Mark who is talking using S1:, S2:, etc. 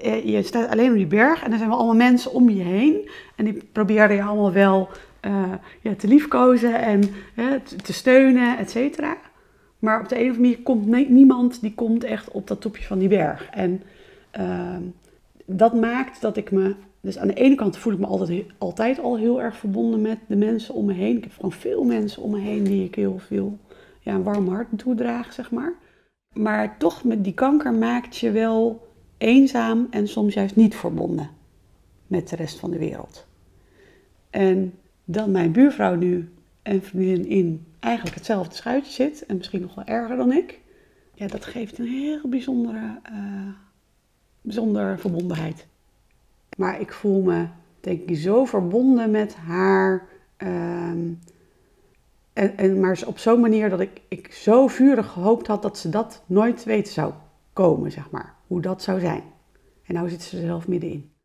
S1: Eh, Je staat alleen op die berg en er zijn wel allemaal mensen om je heen. En die proberen je allemaal wel eh, ja, te liefkozen en hè, te- te steunen, et cetera. Maar op de een of andere manier komt nie- niemand die komt echt op dat topje van die berg. En ehm, dat maakt dat ik me... Dus aan de ene kant voel ik me altijd, altijd al heel erg verbonden met de mensen om me heen. Ik heb gewoon veel mensen om me heen die ik heel veel ja, een warm hart toedraag, zeg maar. Maar toch met die kanker maakt je wel eenzaam en soms juist niet verbonden met de rest van de wereld. En dat mijn buurvrouw nu en vriendin in eigenlijk hetzelfde schuitje zit en misschien nog wel erger dan ik, ja, dat geeft een heel bijzondere, bijzondere verbondenheid. Maar ik voel me, denk ik, zo verbonden met haar. ehm, en, en, maar op zo'n manier dat ik, ik zo vurig gehoopt had dat ze dat nooit weten zou komen, zeg maar. Hoe dat zou zijn. En nou zit ze er zelf middenin.